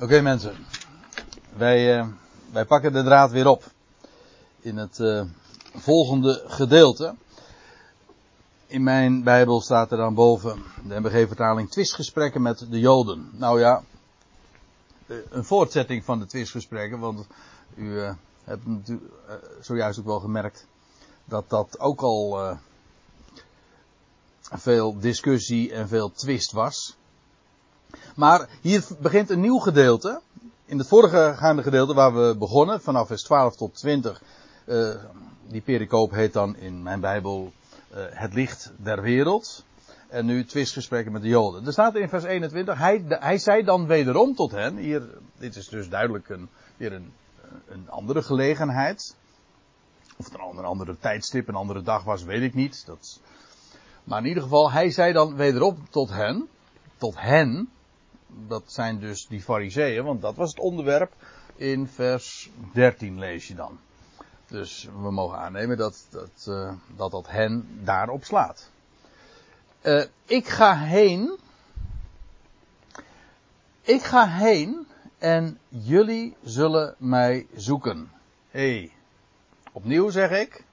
Oké mensen, wij, uh, wij pakken de draad weer op in het uh, volgende gedeelte. In mijn Bijbel staat er dan boven de MBG-vertaling twistgesprekken met de Joden. Nou ja, een voortzetting van de twistgesprekken, want u hebt natuurlijk zojuist ook wel gemerkt dat dat ook al veel discussie en veel twist was. Maar hier begint een nieuw gedeelte. In het vorige gaande gedeelte waar we begonnen, vanaf vers 12 tot 20, uh, die pericoop heet dan in mijn Bijbel uh, het licht der wereld. En nu twistgesprekken met de Joden. Er staat in vers 21, hij, hij zei dan wederom tot hen, hier, dit is dus duidelijk een, weer een, een andere gelegenheid. Of het een andere tijdstip, een andere dag was, weet ik niet. Dat, maar in ieder geval, hij zei dan wederom tot hen, tot hen, dat zijn dus die fariseeën, want dat was het onderwerp in vers 13 lees je dan. Dus we mogen aannemen dat dat, uh, dat, dat hen daarop slaat. Uh, ik ga heen. Ik ga heen en jullie zullen mij zoeken. Hé, hey, opnieuw zeg ik,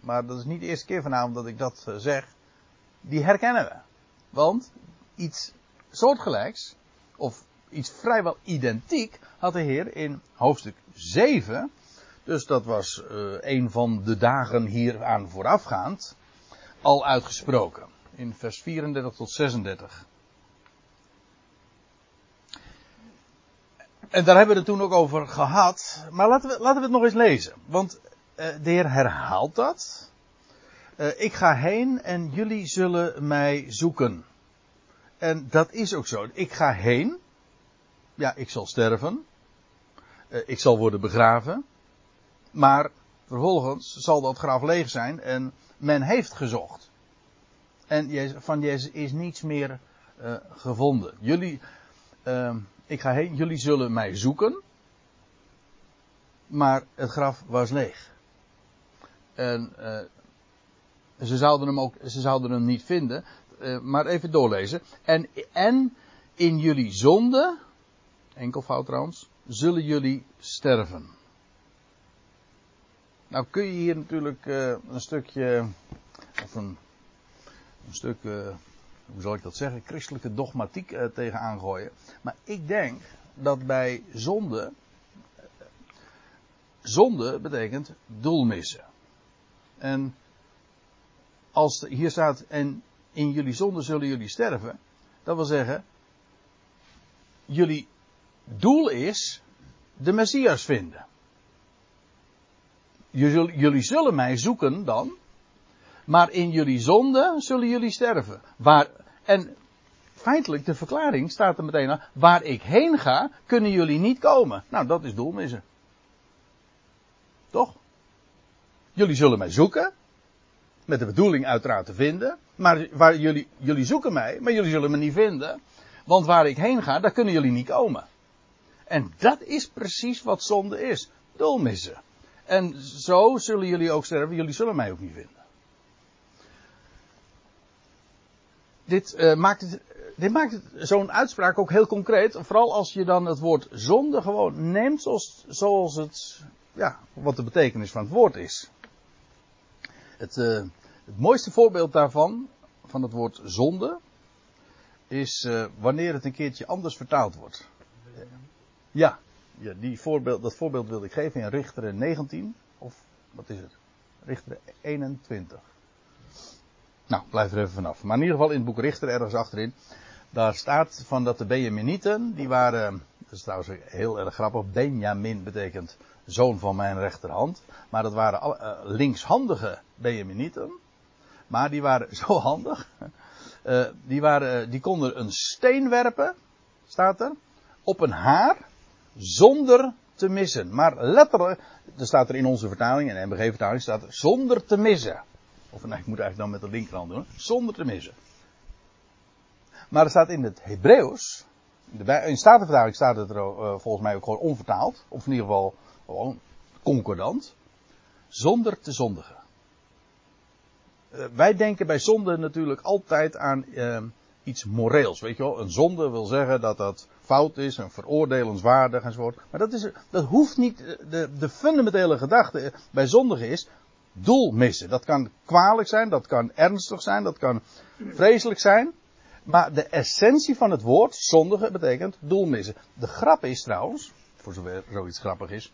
maar dat is niet de eerste keer vanavond dat ik dat uh, zeg. Die herkennen we. Want iets soortgelijks, of iets vrijwel identiek, had de Heer in hoofdstuk 7. Dus dat was uh, een van de dagen hieraan voorafgaand. Al uitgesproken. In vers 34 tot 36. En daar hebben we het toen ook over gehad. Maar laten we, laten we het nog eens lezen. Want uh, de Heer herhaalt dat. Uh, ik ga heen en jullie zullen mij zoeken. En dat is ook zo. Ik ga heen. Ja, ik zal sterven. Uh, ik zal worden begraven. Maar vervolgens zal dat graf leeg zijn en men heeft gezocht. En van Jezus is niets meer uh, gevonden. Jullie, uh, ik ga heen, jullie zullen mij zoeken. Maar het graf was leeg. En uh, ze zouden hem ook, ze zouden hem niet vinden. Uh, maar even doorlezen. En, en in jullie zonde, enkelvoud trouwens, zullen jullie sterven. Nou kun je hier natuurlijk uh, een stukje, of een, een stuk, uh, hoe zal ik dat zeggen, christelijke dogmatiek uh, tegenaan gooien. Maar ik denk dat bij zonde, zonde betekent doelmissen. En als hier staat, en in jullie zonde zullen jullie sterven, dat wil zeggen, jullie doel is de Messias vinden. Jullie zullen mij zoeken dan, maar in jullie zonde zullen jullie sterven. Waar, en feitelijk, de verklaring staat er meteen aan, waar ik heen ga, kunnen jullie niet komen. Nou, dat is doelmissen. Toch? Jullie zullen mij zoeken, met de bedoeling uiteraard te vinden. Maar waar jullie, jullie zoeken mij, maar jullie zullen me niet vinden. Want waar ik heen ga, daar kunnen jullie niet komen. En dat is precies wat zonde is. Doelmissen. En zo zullen jullie ook sterven. Jullie zullen mij ook niet vinden. Dit uh, maakt het, dit maakt zo'n uitspraak ook heel concreet. Vooral als je dan het woord zonde gewoon neemt zoals, zoals het, ja, wat de betekenis van het woord is. Het, uh, het mooiste voorbeeld daarvan, van het woord zonde, is uh, wanneer het een keertje anders vertaald wordt. Ja, die voorbeeld, dat voorbeeld wilde ik geven in Richter 19, of wat is het? Richter 21. Nou, blijf er even vanaf. Maar in ieder geval in het boek Richter, ergens achterin, daar staat van dat de Benjaminieten, die waren, dat is trouwens heel erg grappig, Benjamin betekent zoon van mijn rechterhand. Maar dat waren uh, linkshandige Benjaminieten. Maar die waren zo handig. Uh, die, waren, die konden een steen werpen, staat er, op een haar, zonder te missen. Maar letterlijk, er staat er in onze vertaling, in de MBG-vertaling, staat er zonder te missen. Of nee, ik moet eigenlijk dan met de linkerhand doen, zonder te missen. Maar er staat in het Hebreeuws, in de Statenvertaling staat het er uh, volgens mij ook gewoon onvertaald. Of in ieder geval gewoon concordant. Zonder te zondigen. Uh, wij denken bij zonde natuurlijk altijd aan uh, iets moreels. Weet je wel, een zonde wil zeggen dat dat fout is en veroordelenswaardig enzovoort. Maar dat, is, dat hoeft niet, de, de fundamentele gedachte bij zondigen is doel missen. Dat kan kwalijk zijn, dat kan ernstig zijn, dat kan vreselijk zijn. Maar de essentie van het woord zondigen betekent doel missen. De grap is trouwens, voor zover zoiets grappig is,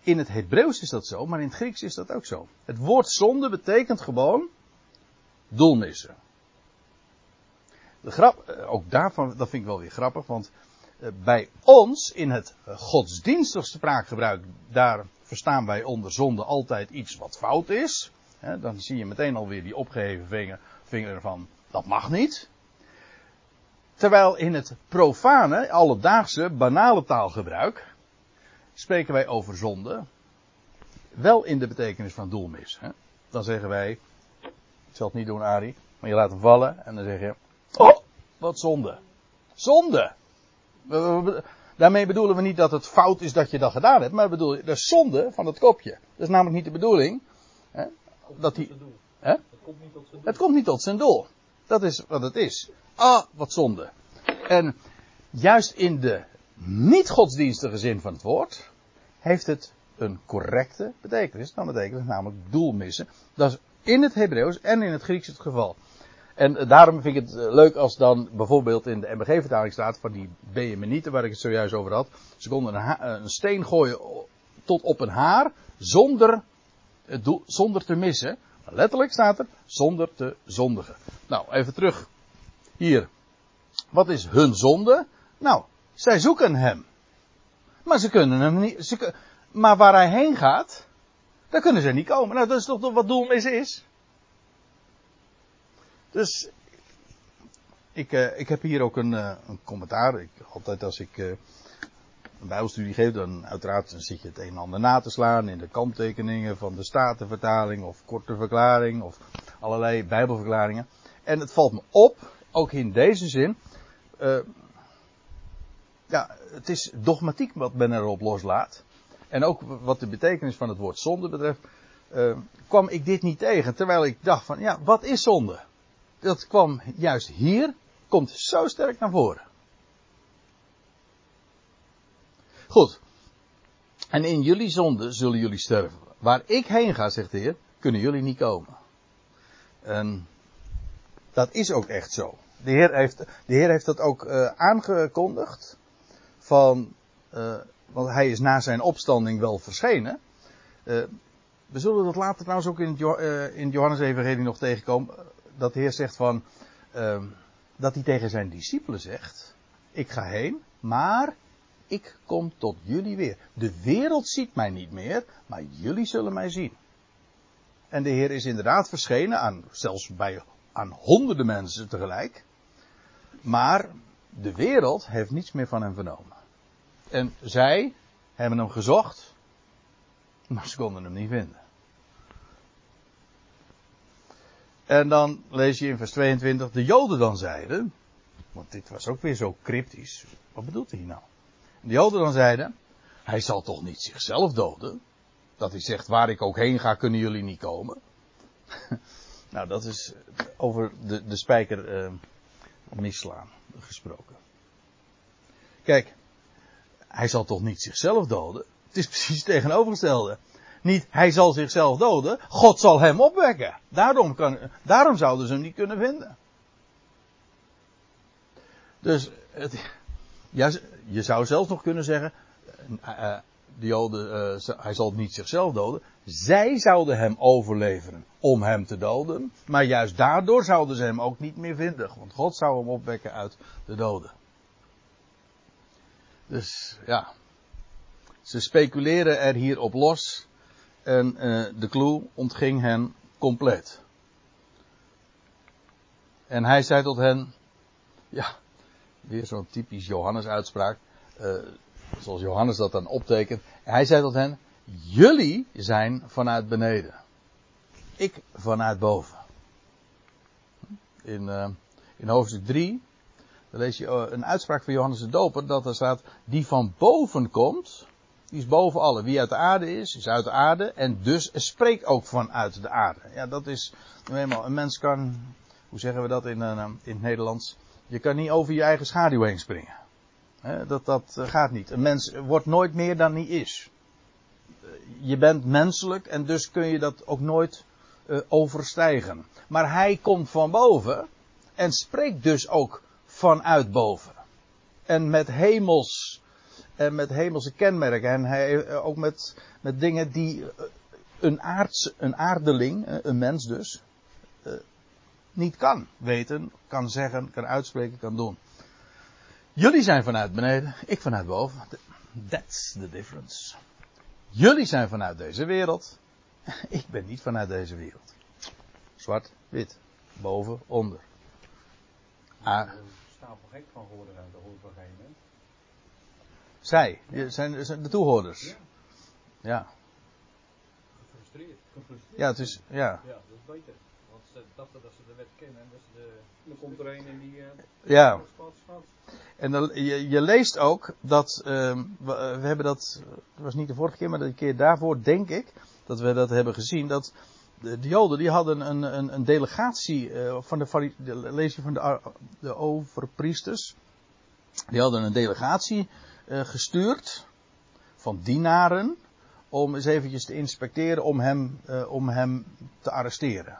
in het Hebreeuws is dat zo, maar in het Grieks is dat ook zo. Het woord zonde betekent gewoon doel missen. De grap, eh, ook daarvan, dat vind ik wel weer grappig, want eh, bij ons in het godsdienstig spraakgebruik, daar verstaan wij onder zonde altijd iets wat fout is. Dan zie je meteen alweer die opgeheven vinger, vinger van dat mag niet. Terwijl in het profane, alledaagse, banale taalgebruik spreken wij over zonde. Wel in de betekenis van doelmis. Dan zeggen wij, zal het niet doen Ari, maar je laat hem vallen en dan zeg je, oh, wat zonde. Zonde. Daarmee bedoelen we niet dat het fout is dat je dat gedaan hebt, maar bedoel, dat is zonde van het kopje. Dat is namelijk niet de bedoeling. Hè, dat die, hè? Het, komt niet tot zijn doel. het komt niet tot zijn doel. Dat is wat het is. Ah, wat zonde. En juist in de niet-godsdienstige zin van het woord heeft het een correcte betekenis. Dan betekent het namelijk doelmissen. Dat is in het Hebreeuws en in het Grieks het geval. En daarom vind ik het eh, leuk als dan bijvoorbeeld in de MBG-vertaling staat van die Benjaminieten waar ik het zojuist over had. Ze konden een, een steen gooien tot op een haar zonder, zonder te missen. Letterlijk staat er zonder te zondigen. Nou, even terug. Hier. Wat is hun zonde? Nou, zij zoeken hem. Maar ze kunnen hem niet. Ze, maar waar hij heen gaat, daar kunnen ze niet komen. Nou, dat is toch wat doelmis is? Dus ik, uh, ik heb hier ook een, uh, een commentaar. Ik, altijd als ik uh, een bijbelstudie geef, dan uiteraard dan zit je het een en ander na te slaan in de kanttekeningen van de Statenvertaling of korte verklaring of allerlei bijbelverklaringen. En het valt me op, ook in deze zin, ja, het is dogmatiek wat men erop loslaat. En ook wat de betekenis van het woord zonde betreft, kwam ik dit niet tegen. Terwijl ik dacht van, ja, wat is zonde? dat kwam juist hier, komt zo sterk naar voren. Goed. En in jullie zonde zullen jullie sterven. Waar ik heen ga, zegt de Heer, kunnen jullie niet komen. En dat is ook echt zo. De Heer heeft, de Heer heeft dat ook uh, aangekondigd. Van, uh, want hij is na zijn opstanding wel verschenen. Uh, we zullen dat later trouwens ook in het, in het Johannes-evangelie nog tegenkomen dat de Heer zegt van, uh, dat hij tegen zijn discipelen zegt, ik ga heen, maar ik kom tot jullie weer. De wereld ziet mij niet meer, maar jullie zullen mij zien. En de Heer is inderdaad verschenen aan, zelfs bij, aan honderden mensen tegelijk. Maar de wereld heeft niets meer van hem vernomen. En zij hebben hem gezocht, maar ze konden hem niet vinden. En dan lees je in vers 22, de Joden dan zeiden, want dit was ook weer zo cryptisch. Wat bedoelt hij nou? De Joden dan zeiden, hij zal toch niet zichzelf doden? Dat hij zegt, waar ik ook heen ga, kunnen jullie niet komen. nou, dat is over de, de spijker uh, misslaan gesproken. Kijk, hij zal toch niet zichzelf doden? Het is precies het tegenovergestelde. Niet, hij zal zichzelf doden. God zal hem opwekken. Daarom, kan, daarom zouden ze hem niet kunnen vinden. Dus, het, je zou zelfs nog kunnen zeggen, de Joden, uh, hij zal niet zichzelf doden. Zij zouden hem overleveren om hem te doden. Maar juist daardoor zouden ze hem ook niet meer vinden. Want God zou hem opwekken uit de doden. Dus ja, ze speculeren er hier op los. En uh, de clue ontging hen compleet. En hij zei tot hen, ja, weer zo'n typisch Johannes uitspraak, uh, zoals Johannes dat dan optekent. Hij zei tot hen, jullie zijn vanuit beneden. Ik vanuit boven. In, uh, in hoofdstuk 3, dan lees je een uitspraak van Johannes de Doper, dat er staat, die van boven komt, die is boven alle. Wie uit de aarde is, is uit de aarde. En dus spreekt ook vanuit de aarde. Ja, dat is nu eenmaal. Een mens kan, hoe zeggen we dat in, uh, in het Nederlands? Je kan niet over je eigen schaduw heen springen. dat, dat gaat niet. Een mens wordt nooit meer dan hij is. Je bent menselijk en dus kun je dat ook nooit overstijgen. Maar hij komt van boven en spreekt dus ook vanuit boven. En met hemels en met hemelse kenmerken. En hij, eh, ook met, met dingen die eh, een, aards, een aardeling, een mens dus, niet kan weten, kan zeggen, kan uitspreken, kan doen. Jullie zijn vanuit beneden, ik vanuit boven. That's the difference. Jullie zijn vanuit deze wereld. Ik ben niet vanuit deze wereld. Zwart, wit. Boven, onder. Ah. Stapel gek van geworden uit de hoor geen Zij, zijn, zijn de toehoorders. Ja. ja. Gefrustreerd. Gefrustreerd. Ja, het is, ja. Ja, dat is beter. Want ze dachten dat ze de wet kennen en dat ze de, dan komt er een en die... Uh, ja. En dan, je, je, leest ook dat, uh, we, we, hebben dat, het was niet de vorige keer, maar de keer daarvoor denk ik, dat we dat hebben gezien, dat de, de Joden die hadden een, een, een delegatie uh, van de, van de, de overpriesters, die hadden een delegatie uh, gestuurd van dienaren om eens eventjes te inspecteren om hem, uh, om hem te arresteren.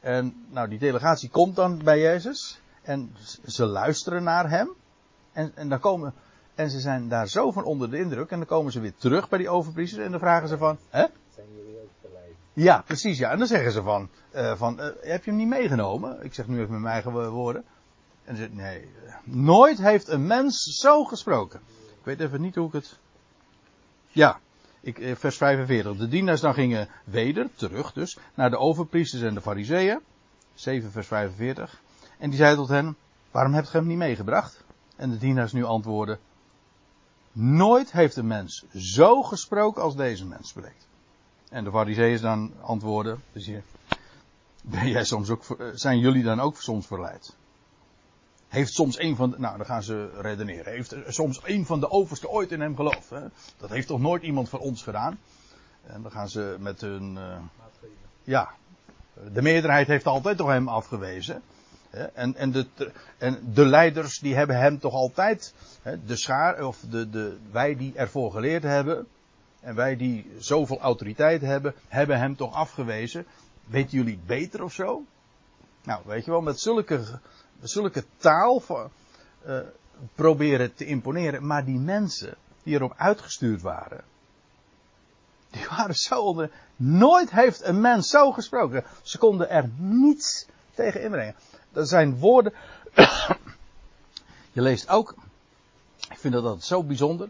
En nou, die delegatie komt dan bij Jezus en ze luisteren naar hem en, en dan komen en ze zijn daar zo van onder de indruk. En dan komen ze weer terug bij die overpriesters. En dan vragen ze van. Hè? Zijn jullie ook verleid? Ja, precies. Ja. En dan zeggen ze van. Uh, van uh, heb je hem niet meegenomen? Ik zeg nu even met mijn eigen woorden. En ze zegt nee. Nooit heeft een mens zo gesproken. Ik weet even niet hoe ik het. Ja. Ik, eh, vers 45. De dienaars dan gingen weder, terug dus, naar de overpriesters en de fariseeën. 7 vers 45. En die zeiden tot hen, waarom hebt ge hem niet meegebracht? En de dienaars nu antwoorden, Nooit heeft een mens zo gesproken als deze mens spreekt. En de fariseeën dan antwoorden, ben jij soms ook, zijn jullie dan ook soms verleid? Heeft soms een van de, nou dan gaan ze redeneren, heeft soms een van de overste ooit in hem geloofd? Hè? Dat heeft toch nooit iemand van ons gedaan? En dan gaan ze met hun, uh, ja, de meerderheid heeft altijd toch hem afgewezen. En, en, de, en de leiders die hebben hem toch altijd, de schaar, of de, de, wij die ervoor geleerd hebben, en wij die zoveel autoriteit hebben, hebben hem toch afgewezen. Weten jullie beter of zo? Nou, weet je wel, met zulke, zulke taal uh, proberen te imponeren. Maar die mensen die erop uitgestuurd waren, die waren zo onder. Nooit heeft een mens zo gesproken. Ze konden er niets tegen inbrengen. Dat zijn woorden. je leest ook. Ik vind dat, dat zo bijzonder.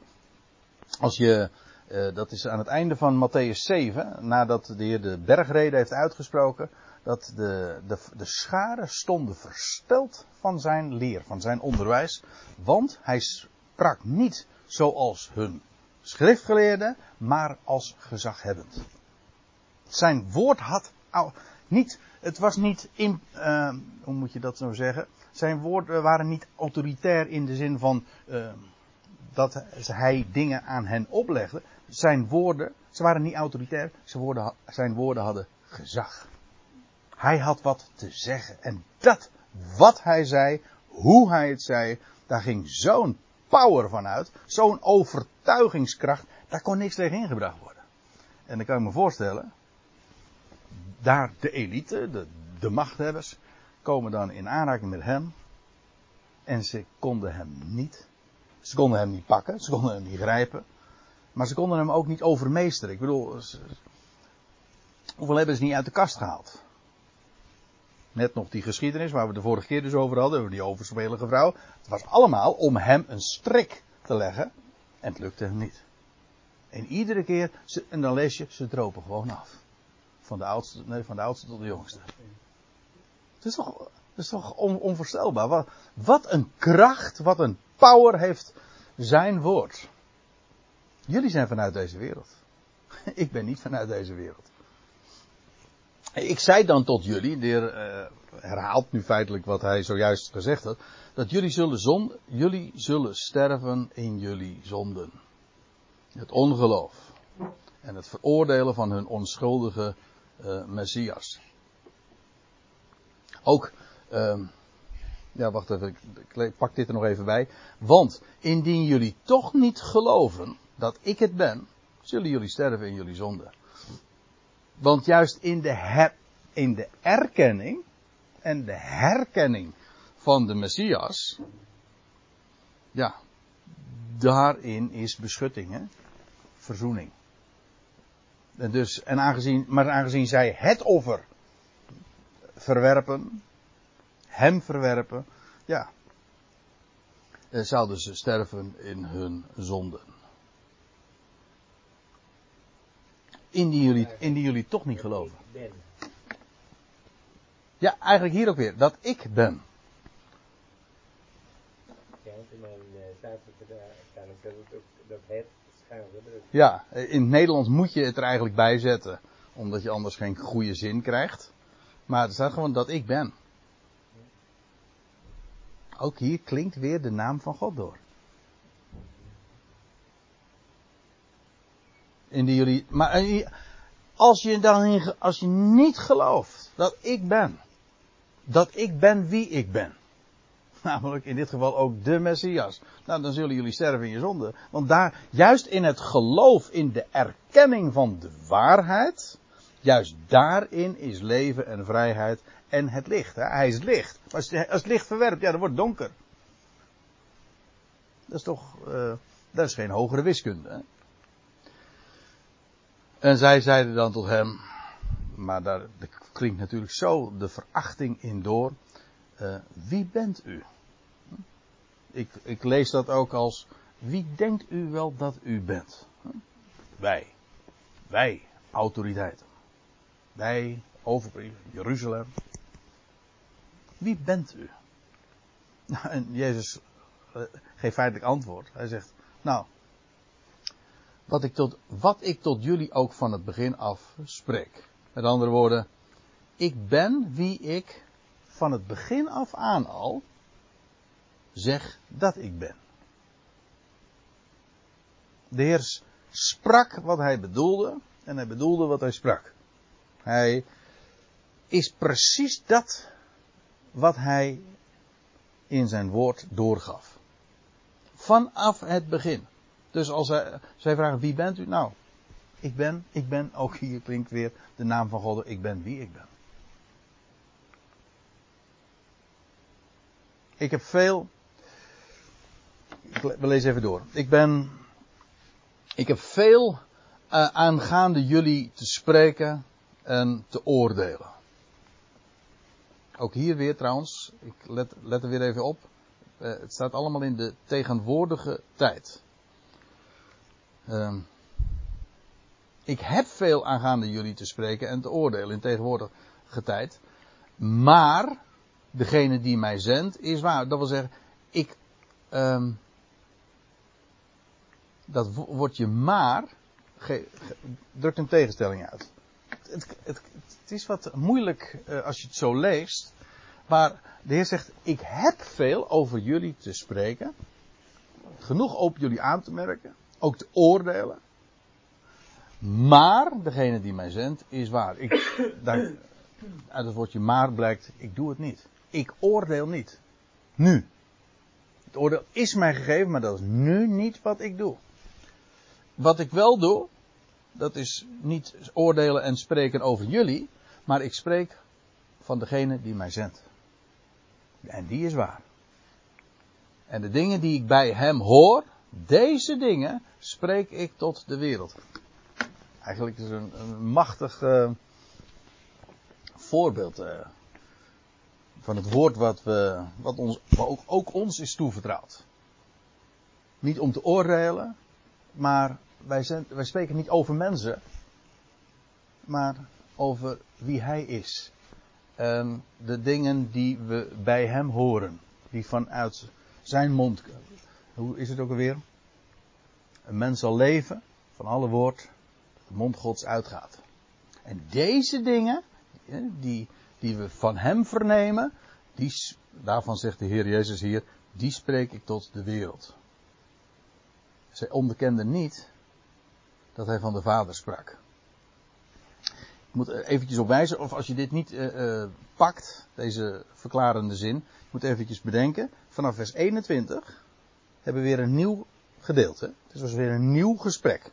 Als je. Uh, dat is aan het einde van Matthäus 7. Nadat de Heer de bergrede heeft uitgesproken. Dat de, de, de scharen stonden versteld van zijn leer, van zijn onderwijs. Want hij sprak niet zoals hun schriftgeleerden, maar als gezaghebbend. Zijn woord had niet het was niet, in, uh, hoe moet je dat zo zeggen? Zijn woorden waren niet autoritair in de zin van uh, dat hij dingen aan hen oplegde. Zijn woorden, ze waren niet autoritair, zijn woorden, zijn woorden hadden gezag. Hij had wat te zeggen. En dat, wat hij zei, hoe hij het zei, daar ging zo'n power van uit, zo'n overtuigingskracht, daar kon niks tegen ingebracht worden. En dan kan ik me voorstellen, daar de elite, de, de machthebbers, komen dan in aanraking met hem. En ze konden hem niet. Ze konden hem niet pakken, ze konden hem niet grijpen. Maar ze konden hem ook niet overmeesteren. Ik bedoel, hoeveel hebben ze niet uit de kast gehaald? Net nog die geschiedenis waar we de vorige keer dus over hadden, over die overspelige vrouw. Het was allemaal om hem een strik te leggen. En het lukte hem niet. En iedere keer, en dan lees je, ze dropen gewoon af. Van de oudste, nee, van de oudste tot de jongste. Het is toch, het is toch on, onvoorstelbaar. Wat, wat een kracht, wat een power heeft zijn woord. Jullie zijn vanuit deze wereld. Ik ben niet vanuit deze wereld. Ik zei dan tot jullie, de heer uh, herhaalt nu feitelijk wat hij zojuist gezegd had, dat jullie zullen, zon, jullie zullen sterven in jullie zonden. Het ongeloof en het veroordelen van hun onschuldige uh, Messias. Ook, uh, Ja, wacht even, ik pak dit er nog even bij. Want indien jullie toch niet geloven dat ik het ben, zullen jullie sterven in jullie zonde. Want juist in de, her, in de erkenning en de herkenning van de Messias, ja, daarin is beschutting, hè? verzoening. En dus, en aangezien, maar aangezien zij het offer verwerpen, hem verwerpen, ja, eh, zouden ze sterven in hun zonden. Indien jullie, indien jullie toch niet geloven. Ja, eigenlijk hier ook weer, dat ik ben. Ja, in het het het Nederlands moet je het er eigenlijk bij zetten. Omdat je anders geen goede zin krijgt. Maar er staat gewoon dat ik ben. Ook hier klinkt weer de naam van God door. In die jullie, maar eh, als je dan als je niet gelooft dat ik ben, dat ik ben wie ik ben, namelijk in dit geval ook de Messias. Nou, dan zullen jullie sterven in je zonde. Want daar, juist in het geloof, in de erkenning van de waarheid, juist daarin is leven en vrijheid en het licht. Hè? Hij is licht. Als, als het licht verwerpt, ja, dan wordt het donker. Dat is toch, uh, dat is geen hogere wiskunde. Hè? En zij zeiden dan tot hem, maar daar, klinkt natuurlijk zo de verachting in door. Uh, wie bent u? Ik, ik, lees dat ook als, wie denkt u wel dat u bent? Wij. Wij, autoriteiten. Wij, overbrief, Jeruzalem. Wie bent u? Nou, en Jezus uh, geeft feitelijk antwoord. Hij zegt, nou, wat ik, tot, wat ik tot jullie ook van het begin af spreek. Met andere woorden, ik ben wie ik van het begin af aan al zeg dat ik ben. De Heer sprak wat hij bedoelde en hij bedoelde wat hij sprak. Hij is precies dat wat hij in zijn woord doorgaf. Vanaf het begin. Dus als zij vragen wie bent u? Nou, ik ben, ik ben, ook hier klinkt weer de naam van God, ik ben wie ik ben. Ik heb veel. We lezen even door. Ik ben. Ik heb veel uh, aangaande jullie te spreken en te oordelen. Ook hier weer trouwens, ik let, let er weer even op. Uh, het staat allemaal in de tegenwoordige tijd. Uh, ik heb veel aangaande jullie te spreken en te oordelen in tegenwoordige tijd. Maar degene die mij zendt is waar. Dat wil zeggen, ik. Um, dat woordje maar ge, ge, drukt een tegenstelling uit. Het, het, het is wat moeilijk uh, als je het zo leest. Maar de Heer zegt: Ik heb veel over jullie te spreken. Genoeg op jullie aan te merken. Ook te oordelen. Maar degene die mij zendt is waar. Ik, uit het woordje maar blijkt: ik doe het niet. Ik oordeel niet. Nu. Het oordeel is mij gegeven, maar dat is nu niet wat ik doe. Wat ik wel doe, dat is niet oordelen en spreken over jullie, maar ik spreek van degene die mij zendt. En die is waar. En de dingen die ik bij hem hoor, deze dingen spreek ik tot de wereld. Eigenlijk is het een, een machtig uh, voorbeeld. Uh, van het woord wat, we, wat, ons, ook, ook ons is toevertrouwd. Niet om te oordelen, maar wij, zijn, wij spreken niet over mensen, maar over wie hij is. De dingen die we bij hem horen, die vanuit zijn mond, hoe is het ook alweer? Een mens zal leven van alle woord, de mond gods uitgaat. En deze dingen, die, die we van hem vernemen, die, daarvan zegt de Heer Jezus hier, die spreek ik tot de wereld. Zij onderkenden niet dat hij van de Vader sprak. moet er eventjes op wijzen, of als je dit niet uh, uh, pakt, deze verklarende zin, moet eventjes bedenken, vanaf vers 21 hebben we weer een nieuw gedeelte. Het was weer een nieuw gesprek.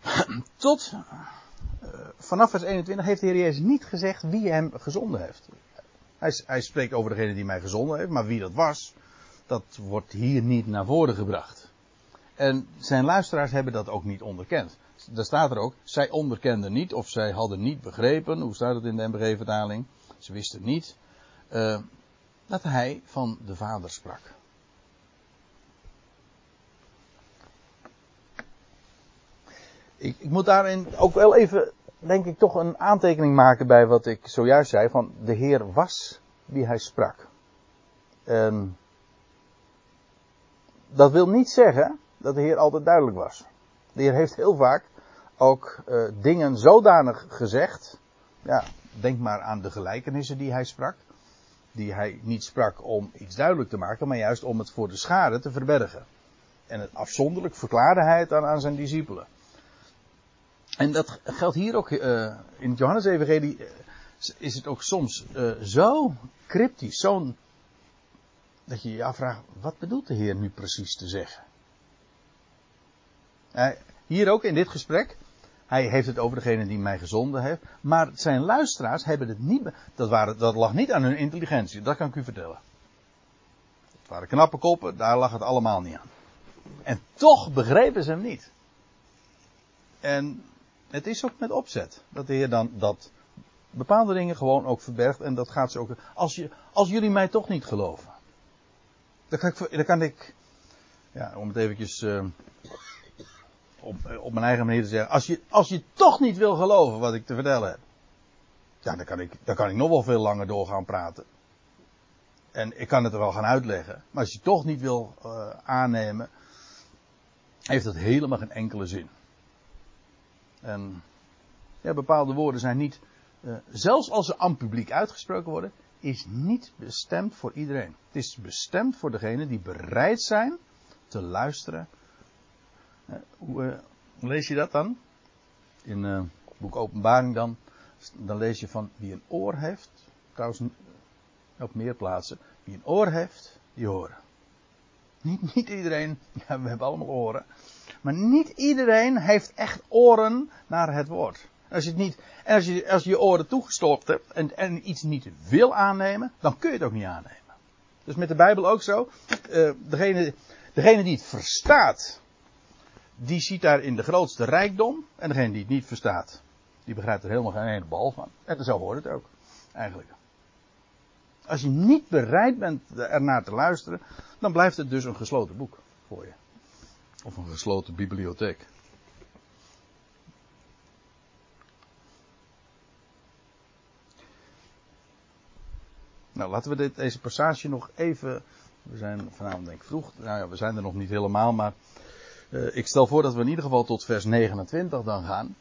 Tot uh, vanaf vers 21 heeft de Heer Jezus niet gezegd wie hem gezonden heeft. Hij, hij, spreekt over degene die mij gezonden heeft, maar wie dat was, dat wordt hier niet naar voren gebracht. En zijn luisteraars hebben dat ook niet onderkend. Daar staat er ook, zij onderkenden niet of zij hadden niet begrepen, hoe staat het in de MBG-vertaling? Ze wisten niet uh, dat hij van de Vader sprak. Ik, ik, moet daarin ook wel even, denk ik, toch een aantekening maken bij wat ik zojuist zei: van de Heer was wie hij sprak. En dat wil niet zeggen dat de Heer altijd duidelijk was. De Heer heeft heel vaak ook uh, dingen zodanig gezegd. Ja, denk maar aan de gelijkenissen die hij sprak. Die hij niet sprak om iets duidelijk te maken, maar juist om het voor de schade te verbergen. En het afzonderlijk verklaarde hij het aan, aan zijn discipelen. En dat geldt hier ook uh, in het Johannes-evangelie. Uh, is het ook soms uh, zo cryptisch, zo'n. dat je je afvraagt: wat bedoelt de Heer nu precies te zeggen? hier ook in dit gesprek. Hij heeft het over degene die mij gezonden heeft. Maar zijn luisteraars hebben het niet. Dat, waren, dat lag niet aan hun intelligentie, dat kan ik u vertellen. Het waren knappe koppen, daar lag het allemaal niet aan. En toch begrepen ze hem niet. En het is ook met opzet dat de Heer dan dat bepaalde dingen gewoon ook verbergt. En dat gaat ze ook. Als, je, als jullie mij toch niet geloven. Dan kan ik. Dan kan ik ja, om het eventjes. Uh, op, op mijn eigen manier te zeggen. Als je, als je toch niet wil geloven wat ik te vertellen heb. Ja, dan kan ik, dan kan ik nog wel veel langer doorgaan praten. En ik kan het er wel gaan uitleggen. Maar als je toch niet wil uh, aannemen. Heeft dat helemaal geen enkele zin. En ja, bepaalde woorden zijn niet, uh, zelfs als ze aan publiek uitgesproken worden, is niet bestemd voor iedereen. Het is bestemd voor degenen die bereid zijn te luisteren. Hoe, uh, hoe, lees je dat dan? In het boek Openbaring dan, dan lees je van wie een oor heeft, trouwens op meer plaatsen, wie een oor heeft, die horen. Niet, niet iedereen, ja, we hebben allemaal oren. Maar niet iedereen heeft echt oren naar het woord. Als je het niet, en als je, als je je oren toegestopt hebt en, en iets niet wil aannemen, dan kun je het ook niet aannemen. Dus met de Bijbel ook zo. Uh, degene, degene die het verstaat, die ziet daar in de grootste rijkdom. En degene die het niet verstaat, die begrijpt er helemaal geen ene bal van. En zo hoort het ook, eigenlijk. Als je niet bereid bent ernaar te luisteren, dan blijft het dus een gesloten boek voor je. Of een gesloten bibliotheek. Nou, laten we dit, deze passage nog even. We zijn vanavond denk ik vroeg. Nou ja, we zijn er nog niet helemaal, maar. Uh, ik stel voor dat we in ieder geval tot vers 29 dan gaan.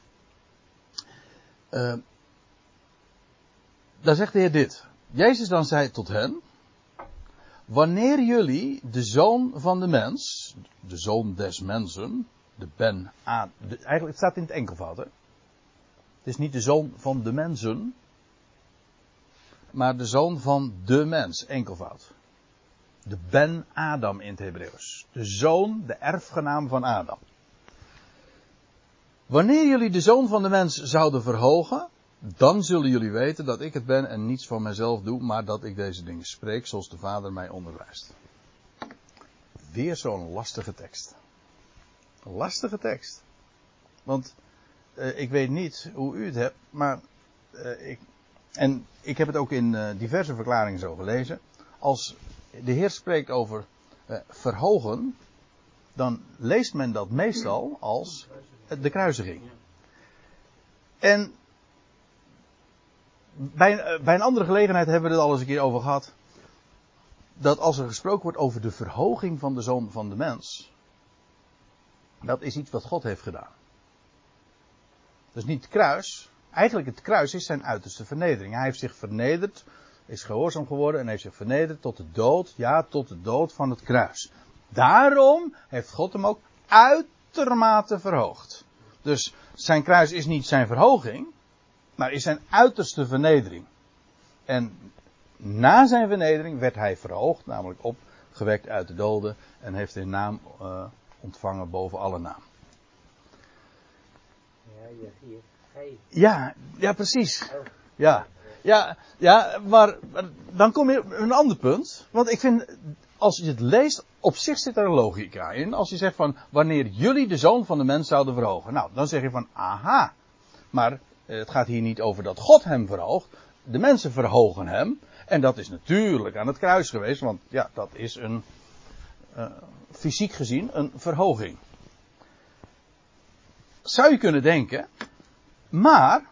Uh, daar zegt de Heer dit. Jezus dan zei tot hen. Wanneer jullie de zoon van de mens, de zoon des mensen, de ben A, eigenlijk het staat in het enkelvoud hè. Het is niet de zoon van de mensen, maar de zoon van de mens, enkelvoud. De ben Adam in het Hebreeuws. De zoon, de erfgenaam van Adam. Wanneer jullie de zoon van de mens zouden verhogen, dan zullen jullie weten dat ik het ben en niets van mezelf doe, maar dat ik deze dingen spreek zoals de Vader mij onderwijst. Weer zo'n lastige tekst. Lastige tekst. Want uh, ik weet niet hoe u het hebt, maar uh, ik, en ik heb het ook in uh, diverse verklaringen zo gelezen. Als de Heer spreekt over verhogen, dan leest men dat meestal als de kruisiging. En bij, eh, bij, een andere gelegenheid hebben we het al eens een keer over gehad. Dat als er gesproken wordt over de verhoging van de zoon van de mens. Dat is iets wat God heeft gedaan. Dus niet het kruis. Eigenlijk het kruis is zijn uiterste vernedering. Hij heeft zich vernederd, is gehoorzaam geworden en heeft zich vernederd tot de dood. Ja, tot de dood van het kruis. Daarom heeft God hem ook uitermate verhoogd. Dus zijn kruis is niet zijn verhoging, maar is zijn uiterste vernedering. En na zijn vernedering werd hij verhoogd, namelijk opgewekt uit de doden en heeft een naam uh, ontvangen boven alle naam. Ja. Ja, ja, precies. Ja, ja, ja maar, maar dan kom je op een ander punt. Want ik vind, als je het leest, op zich zit er een logica in. Als je zegt van, wanneer jullie de zoon van de mens zouden verhogen. Nou, dan zeg je van, aha. Maar eh, het gaat hier niet over dat God hem verhoogt. De mensen verhogen hem. En dat is natuurlijk aan het kruis geweest, want ja, dat is een, uh, fysiek gezien, een verhoging. Zou je kunnen denken, maar,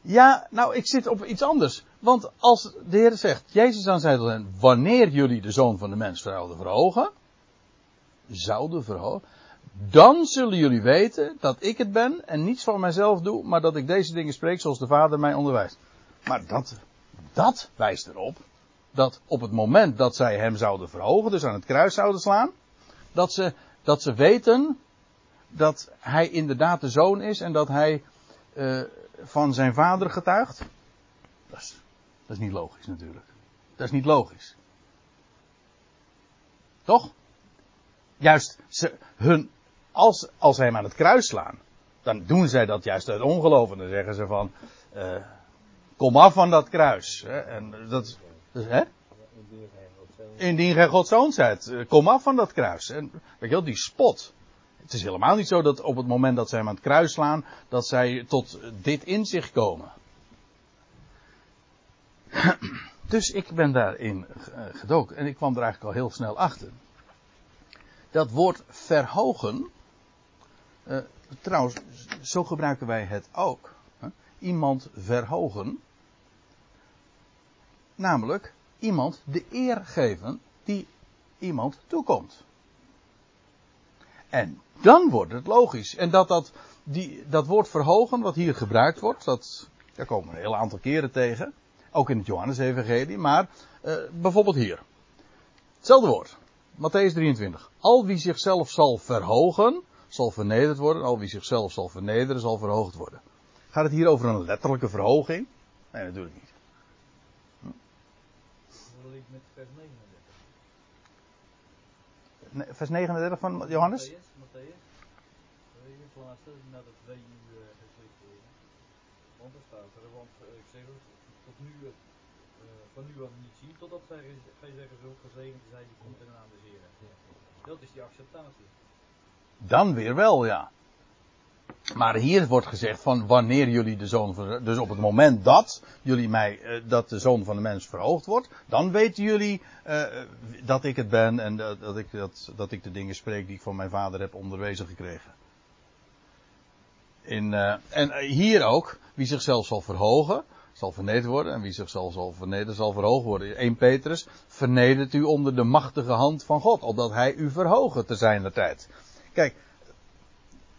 ja, nou, ik zit op iets anders. Want als de Heer zegt, Jezus dan zei wanneer jullie de Zoon van de Mens zouden verhogen, zouden verhogen, dan zullen jullie weten dat ik het ben en niets van mijzelf doe, maar dat ik deze dingen spreek zoals de Vader mij onderwijst. Maar dat, dat wijst erop dat op het moment dat zij hem zouden verhogen, dus aan het kruis zouden slaan, dat ze, dat ze weten dat hij inderdaad de zoon is en dat hij uh, van zijn vader getuigt. Dat is, dat is niet logisch natuurlijk. Dat is niet logisch. Toch? Juist, ze, hun, als, als ze hem aan het kruis slaan, dan doen zij dat juist uit ongeloof. En dan zeggen ze van, uh, kom af van dat kruis. Hè? En dat, dus, hè? Indien gij God zoon zijt, eh, kom af van dat kruis. En weet je wel, die spot. Het is helemaal niet zo dat op het moment dat zij hem aan het kruis slaan, dat zij tot dit inzicht komen. Dus ik ben daarin eh, gedoken en ik kwam er eigenlijk al heel snel achter. Dat woord verhogen, uh, trouwens, zo gebruiken wij het ook. Hè? Iemand verhogen, namelijk iemand de eer geven die iemand toekomt. En dan wordt het logisch. En dat, dat, die, dat woord verhogen, wat hier gebruikt wordt, dat, daar komen we een heel aantal keren tegen. Ook in het Johannes-evangelie, maar uh, bijvoorbeeld hier. Hetzelfde woord. Matthäus 23. Al wie zichzelf zal verhogen, zal vernederd worden. Al wie zichzelf zal vernederen, zal verhoogd worden. Gaat het hier over een letterlijke verhoging? Nee, natuurlijk niet. vers 39 van Johannes? Worden. Want er staat er, want uh, ik zeg het, tot nu, uh, van nu aan niet zien, totdat gij, gij zeggen zult, gezegend zij die komt in de naam des Heren. Dat is die acceptatie. Dan weer wel, ja. Maar hier wordt gezegd van wanneer jullie de zoon van, dus op het moment dat jullie mij, uh, dat de zoon van de mens verhoogd wordt, dan weten jullie uh, dat ik het ben en dat, dat, ik, dat, dat ik de dingen spreek die ik van mijn vader heb onderwezen gekregen. In, uh, en hier ook, wie zichzelf zal verhogen, zal vernederd worden. En wie zichzelf zal vernederen, zal verhoogd worden. 1 Petrus, vernedert u onder de machtige hand van God, opdat hij u verhogen te zijner tijd. Kijk,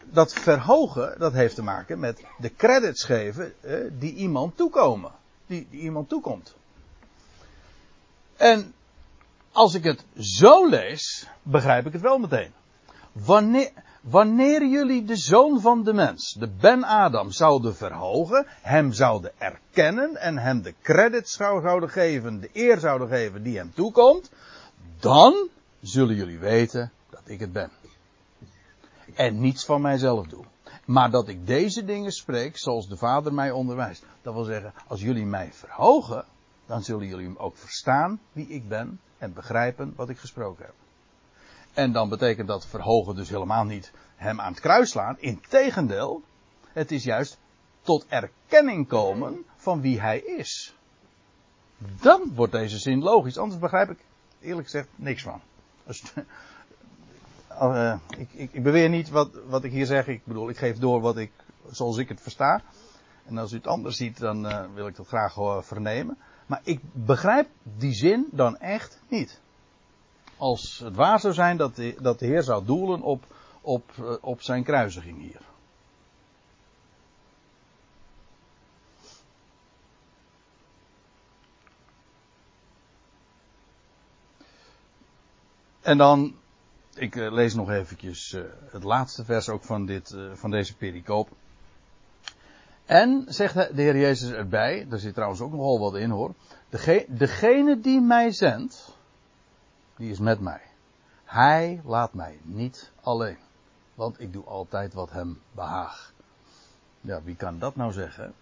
dat verhogen, dat heeft te maken met de credits geven eh, die iemand toekomen. Die, die iemand toekomt. En als ik het zo lees, begrijp ik het wel meteen. Wanneer, wanneer jullie de zoon van de mens, de Ben Adam, zouden verhogen, hem zouden erkennen en hem de credits zouden geven, de eer zouden geven die hem toekomt, dan zullen jullie weten dat ik het ben en niets van mijzelf doe. Maar dat ik deze dingen spreek zoals de Vader mij onderwijst. Dat wil zeggen, als jullie mij verhogen, dan zullen jullie ook verstaan wie ik ben en begrijpen wat ik gesproken heb. En dan betekent dat verhogen dus helemaal niet hem aan het kruis slaan. Integendeel, het is juist tot erkenning komen van wie hij is. Dan wordt deze zin logisch, anders begrijp ik eerlijk gezegd niks van. Uh, ik, ik, ik, beweer niet wat, wat ik hier zeg. Ik bedoel, ik geef door wat ik, zoals ik het versta. En als u het anders ziet, dan uh, wil ik dat graag uh, vernemen. Maar ik begrijp die zin dan echt niet. Als het waar zou zijn dat de, dat de Heer zou doelen op, op, op zijn kruisiging hier. En dan ik eh, lees nog eventjes eh, het laatste vers ook van, dit, eh, van deze pericoop. En, zegt de Heer Jezus erbij, daar zit trouwens ook nogal wat in hoor. Dege, degene die mij zendt, die is met mij. Hij laat mij niet alleen. Want ik doe altijd wat hem behaagt. Ja, wie kan dat nou zeggen?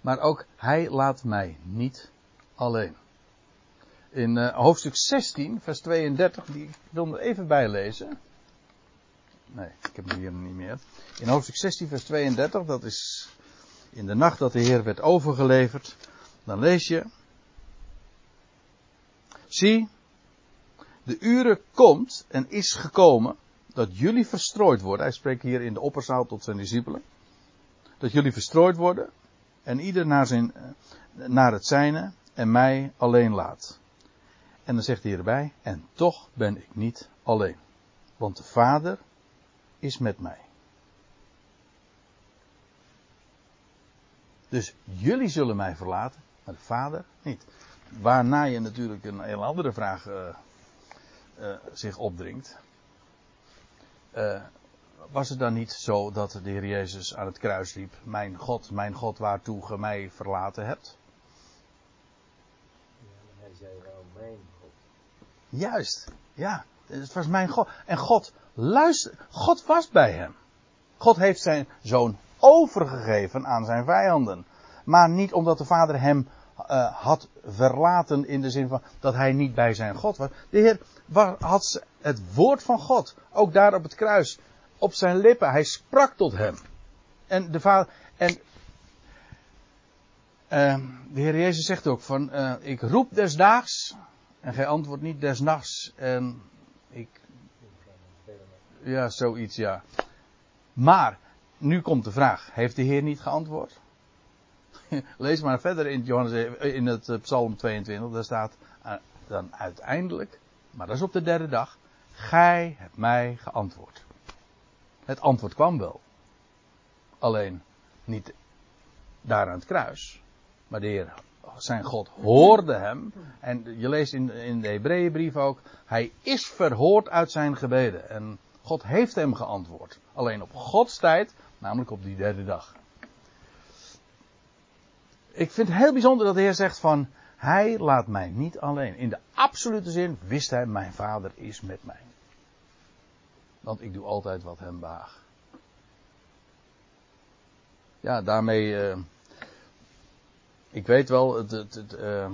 Maar ook hij laat mij niet alleen. In uh, hoofdstuk 16, vers 32, die ik wil er even bijlezen. Nee, ik heb hem hier niet meer. In hoofdstuk 16, vers 32, dat is in de nacht dat de Heer werd overgeleverd. Dan lees je. Zie, de uren komt en is gekomen dat jullie verstrooid worden. Hij spreekt hier in de opperzaal tot zijn discipelen. Dat jullie verstrooid worden en ieder naar, zijn, naar het zijne en mij alleen laat. En dan zegt hij erbij, en toch ben ik niet alleen. Want de Vader is met mij. Dus jullie zullen mij verlaten, maar de Vader niet. Waarna je natuurlijk een heel andere vraag uh, uh, zich opdringt. Uh, was het dan niet zo dat de Heer Jezus aan het kruis liep: Mijn God, mijn God, waartoe ge mij verlaten hebt? Ja, zei. Juist, ja, het was mijn God. En God luister, God was bij hem. God heeft zijn zoon overgegeven aan zijn vijanden. Maar niet omdat de vader hem uh, had verlaten in de zin van dat hij niet bij zijn God was. De Heer had het woord van God, ook daar op het kruis, op zijn lippen. Hij sprak tot hem. En de vader, en uh, de Heer Jezus zegt ook van, uh, ik roep desdaags en gij antwoordt niet desnachts en ik, ja, zoiets, ja. Maar, nu komt de vraag, heeft de Heer niet geantwoord? Lees maar verder in, Johannes, in het Psalm 22, daar staat dan uiteindelijk, maar dat is op de derde dag, gij hebt mij geantwoord. Het antwoord kwam wel. Alleen niet daar aan het kruis. Maar de Heer, zijn God, hoorde hem. En je leest in, in de Hebreeënbrief ook. Hij is verhoord uit zijn gebeden. En God heeft hem geantwoord. Alleen op Gods tijd, namelijk op die derde dag. Ik vind het heel bijzonder dat de Heer zegt van. Hij laat mij niet alleen. In de absolute zin wist hij, mijn vader is met mij. Want ik doe altijd wat hem behaagt. Ja, daarmee. Uh, ik weet wel, het, het, uh,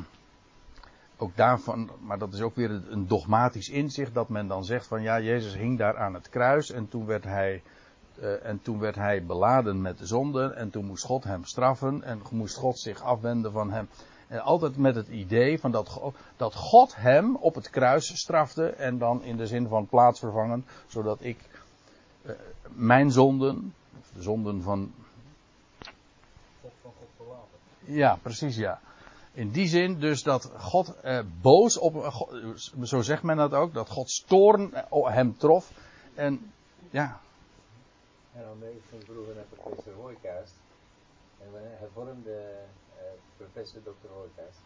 ook daarvan, maar dat is ook weer een dogmatisch inzicht dat men dan zegt van ja, Jezus hing daar aan het kruis en toen werd hij, uh, en toen werd hij beladen met de zonde en toen moest God hem straffen en moest God zich afwenden van hem. En altijd met het idee van dat, dat God hem op het kruis strafte en dan in de zin van plaatsvervangen, zodat ik uh, mijn zonden, de zonden van. God van God verlaten. Ja, precies ja. In die zin dus dat God uh, boos op, uh, zo zegt men dat ook, dat Gods toorn hem trof. En ja. En dan ik ging vroeger naar professor Hooikaast. En hij vormde professor Dr. Hooikaast.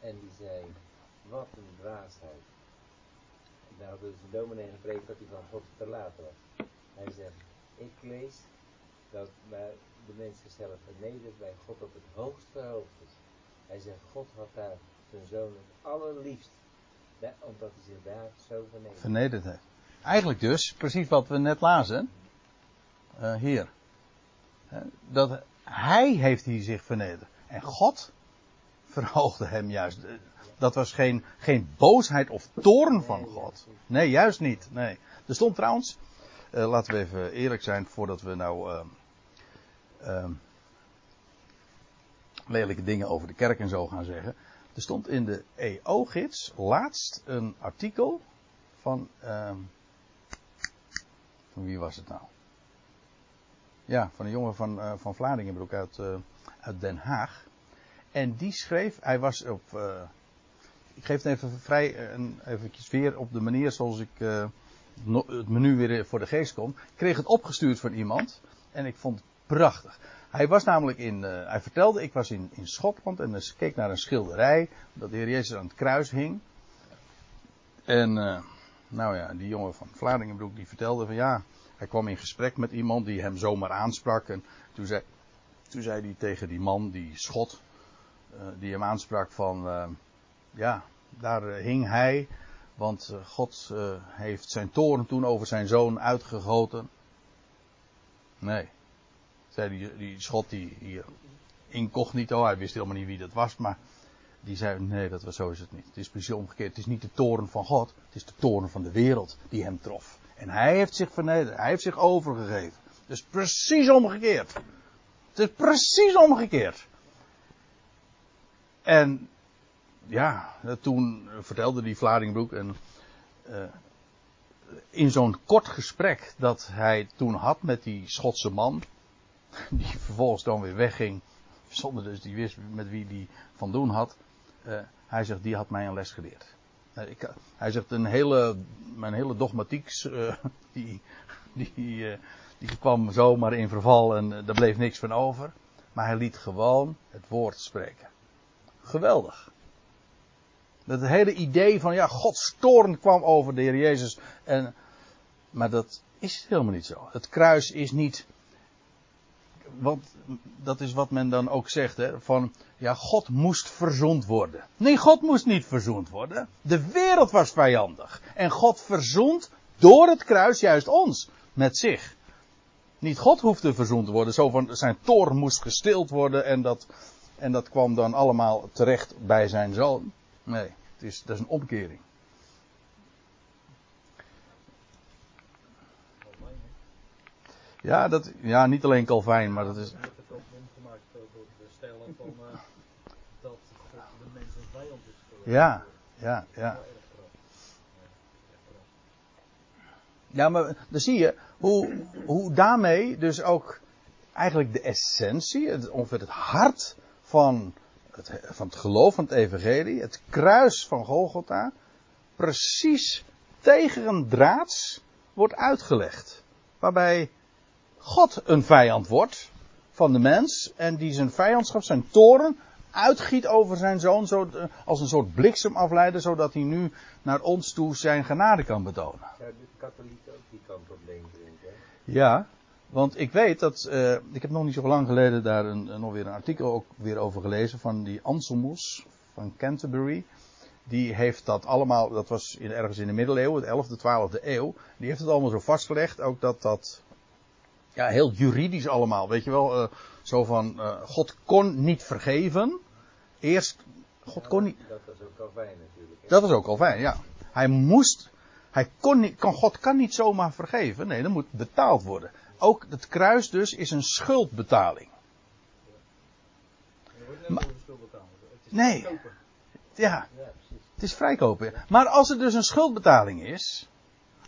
En die zei, wat een dwaasheid. Daar hadden een dominee gepreekt dat hij van God verlaten was. Hij zegt, ik lees dat maar de mens zichzelf vernedert bij God op het hoogst verhoogd. Hij zegt, God had daar zijn zoon het allerliefst. Omdat hij zich daar zo vernedert. Vernederd heeft. Eigenlijk dus, precies wat we net lazen. Uh, hier. Dat hij heeft hier zich vernederd. En God verhoogde hem juist. Dat was geen, geen boosheid of toorn van God. Nee, juist niet. Nee. Er stond trouwens, uh, laten we even eerlijk zijn voordat we nou uh, uh, lelijke dingen over de kerk en zo gaan zeggen. Er stond in de EO-gids laatst een artikel van. ehm, van wie was het nou? Ja, van een jongen van, uh, van Vlaardingenbroek uit, uh, uit Den Haag. En die schreef, hij was op. Uh, ik geef het even vrij, eventjes weer op de manier zoals ik het menu weer voor de geest kom. Kreeg het opgestuurd van iemand en ik vond prachtig. Hij was namelijk in, hij vertelde, ik was in, in Schotland en dus keek naar een schilderij dat de Heer Jezus aan het kruis hing. En, eh, nou ja, die jongen van Vlaardingenbroek die vertelde van ja, hij kwam in gesprek met iemand die hem zomaar aansprak. En toen zei, toen zei hij tegen die man, die schot, eh, die hem aansprak van, eh, ja, daar eh, hing hij, want eh, God eh, heeft zijn toren toen over zijn zoon uitgegoten. Nee, die, die schot die hier incognito, hij wist helemaal niet wie dat was, maar die zei, nee, dat was, zo is het niet. Het is precies omgekeerd. Het is niet de toren van God, het is de toren van de wereld die hem trof. En hij heeft zich vernederd, hij heeft zich overgegeven. Dus precies omgekeerd. Het is precies omgekeerd. En ja, toen vertelde die Vlaardingbroek en eh, in zo'n kort gesprek dat hij toen had met die Schotse man, die vervolgens dan weer wegging, zonder dus die wist met wie die van doen had. eh, hij zegt, die had mij een les geleerd. Eh, ik, hij zegt, een hele, mijn hele dogmatiek, eh, die, die, die kwam zomaar in verval en daar bleef niks van over. Maar hij liet gewoon het woord spreken. Geweldig. Dat hele idee van, ja, Gods toorn kwam over de Heer Jezus. En, maar dat is helemaal niet zo. Het kruis is niet. Want dat is wat men dan ook zegt, hè, van, ja, God moest verzoend worden. Nee, God moest niet verzoend worden. De wereld was vijandig. En God verzoent door het kruis juist ons met zich. Niet God hoefde verzoend te worden, zo van zijn toorn moest gestild worden en dat, en dat kwam dan allemaal terecht bij zijn zoon. Nee, het is, dat is een omkering. Calvijn, hè. Ja, dat, ja, niet alleen Calvijn, maar dat is. het ook gemaakt door de stellen van eh, dat de mens een vijand is geworden. Ja, ja, ja. Ja, maar dan zie je hoe, hoe daarmee dus ook eigenlijk de essentie, het, ongeveer het hart van het, van het geloof van het evangelie, het kruis van Golgotha, precies tegen een draads wordt uitgelegd. Waarbij God een vijand wordt van de mens en die zijn vijandschap, zijn toren, uitgiet over zijn zoon zo, als een soort bliksemafleider, zodat hij nu naar ons toe zijn genade kan betonen. Zou de katholieken ook die kant op denken? Ja, want ik weet dat, eh, ik heb nog niet zo lang geleden daar een, een- nog weer een artikel ook weer over gelezen van die Anselmus van Canterbury. Die heeft dat allemaal, dat was in, ergens in de middeleeuwen, de 11e, 12e eeuw. Die heeft het allemaal zo vastgelegd, ook dat dat, ja, heel juridisch allemaal, weet je wel, eh, zo van, eh, God kon niet vergeven. Eerst, God kon niet, Dat was ook Calvijn natuurlijk. hè? dat was ook al fijn, ja. Hij moest, hij kon niet, kan, God kan niet zomaar vergeven. Nee, dat moet betaald worden. Ook het kruis dus is een schuldbetaling. Maar- Nee. Ja, Ja, het is vrijkopen. Maar als er dus een schuldbetaling is.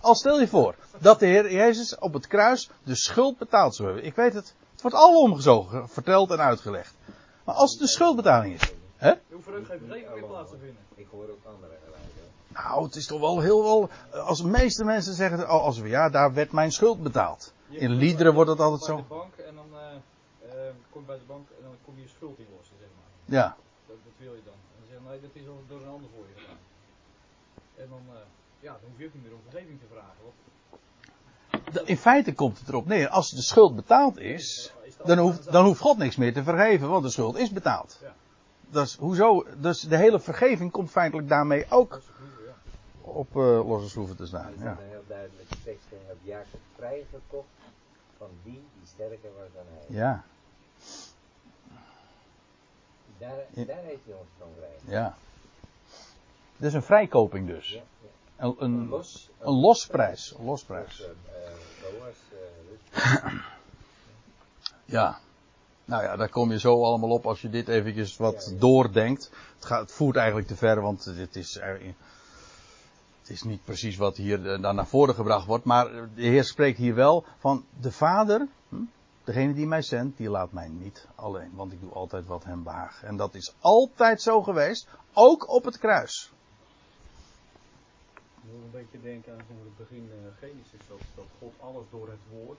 Al stel je voor dat de Heer Jezus op het kruis de schuld betaald zou hebben. Ik weet het, het wordt allemaal omgezogen, verteld en uitgelegd. Maar als het de schuldbetaling is. Hè? Er geen verzekering meer plaats te vinden. Ik hoor ook. Nou, het is toch wel heel wel. Als de meeste mensen zeggen, oh, als we, ja, daar werd mijn schuld betaald. Je In liederen wordt het bij altijd de zo. bank en dan eh, eh, kom je bij de bank en dan kom je je schuld inlossen, zeg maar. Ja, Dat, dat wil je dan. En dan zeg je, nee, dat is al door een ander voor je gedaan. En dan, eh, ja, dan hoef je ook niet meer om vergeving te vragen. Want D- in feite komt het erop neer, als de schuld betaald is, dan hoeft, dan hoeft God niks meer te vergeven, want de schuld is betaald. Ja. Dus, hoezo, dus de hele vergeving komt feitelijk daarmee ook op eh, losse schroeven te staan. Ja. heel duidelijke tekst in. Heb Jacob vrijgekocht van die die sterker was dan hij. Ja, Daar, heeft hij ons van vrij. ja. Is een vrijkoping dus. Ja, ja. Een, een, los, een losprijs. Een losprijs. Eh. Ja. Nou ja, daar kom je zo allemaal op als je dit eventjes wat doordenkt. Het, gaat, het voert eigenlijk te ver, want het is, het is niet precies wat hier eh, dan naar voren gebracht wordt. Maar de Heer spreekt hier wel van de Vader, hm, degene die mij zendt, die laat mij niet alleen. Want ik doe altijd wat hem behaagt. En dat is altijd zo geweest, ook op het kruis. Moet een beetje denken aan het begin eh, Genesis, dat, dat God alles door het woord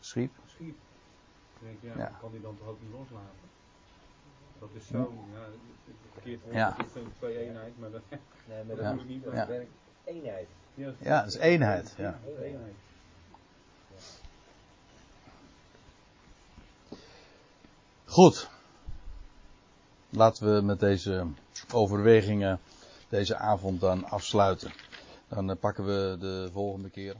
Schiep. schiep. Dan denk je, ja, Ja. dat kan hij dan toch ook niet loslaten? Dat is zo, ja, verkeerd woord, Ja. dat is zo'n twee-eenheid, maar dat, Nee, maar Dat dat moet niet doen. werkt eenheid. ja, Ja, dat is eenheid. Ja. eenheid. Goed. Laten we met deze overwegingen deze avond dan afsluiten. Dan eh, pakken we de volgende keer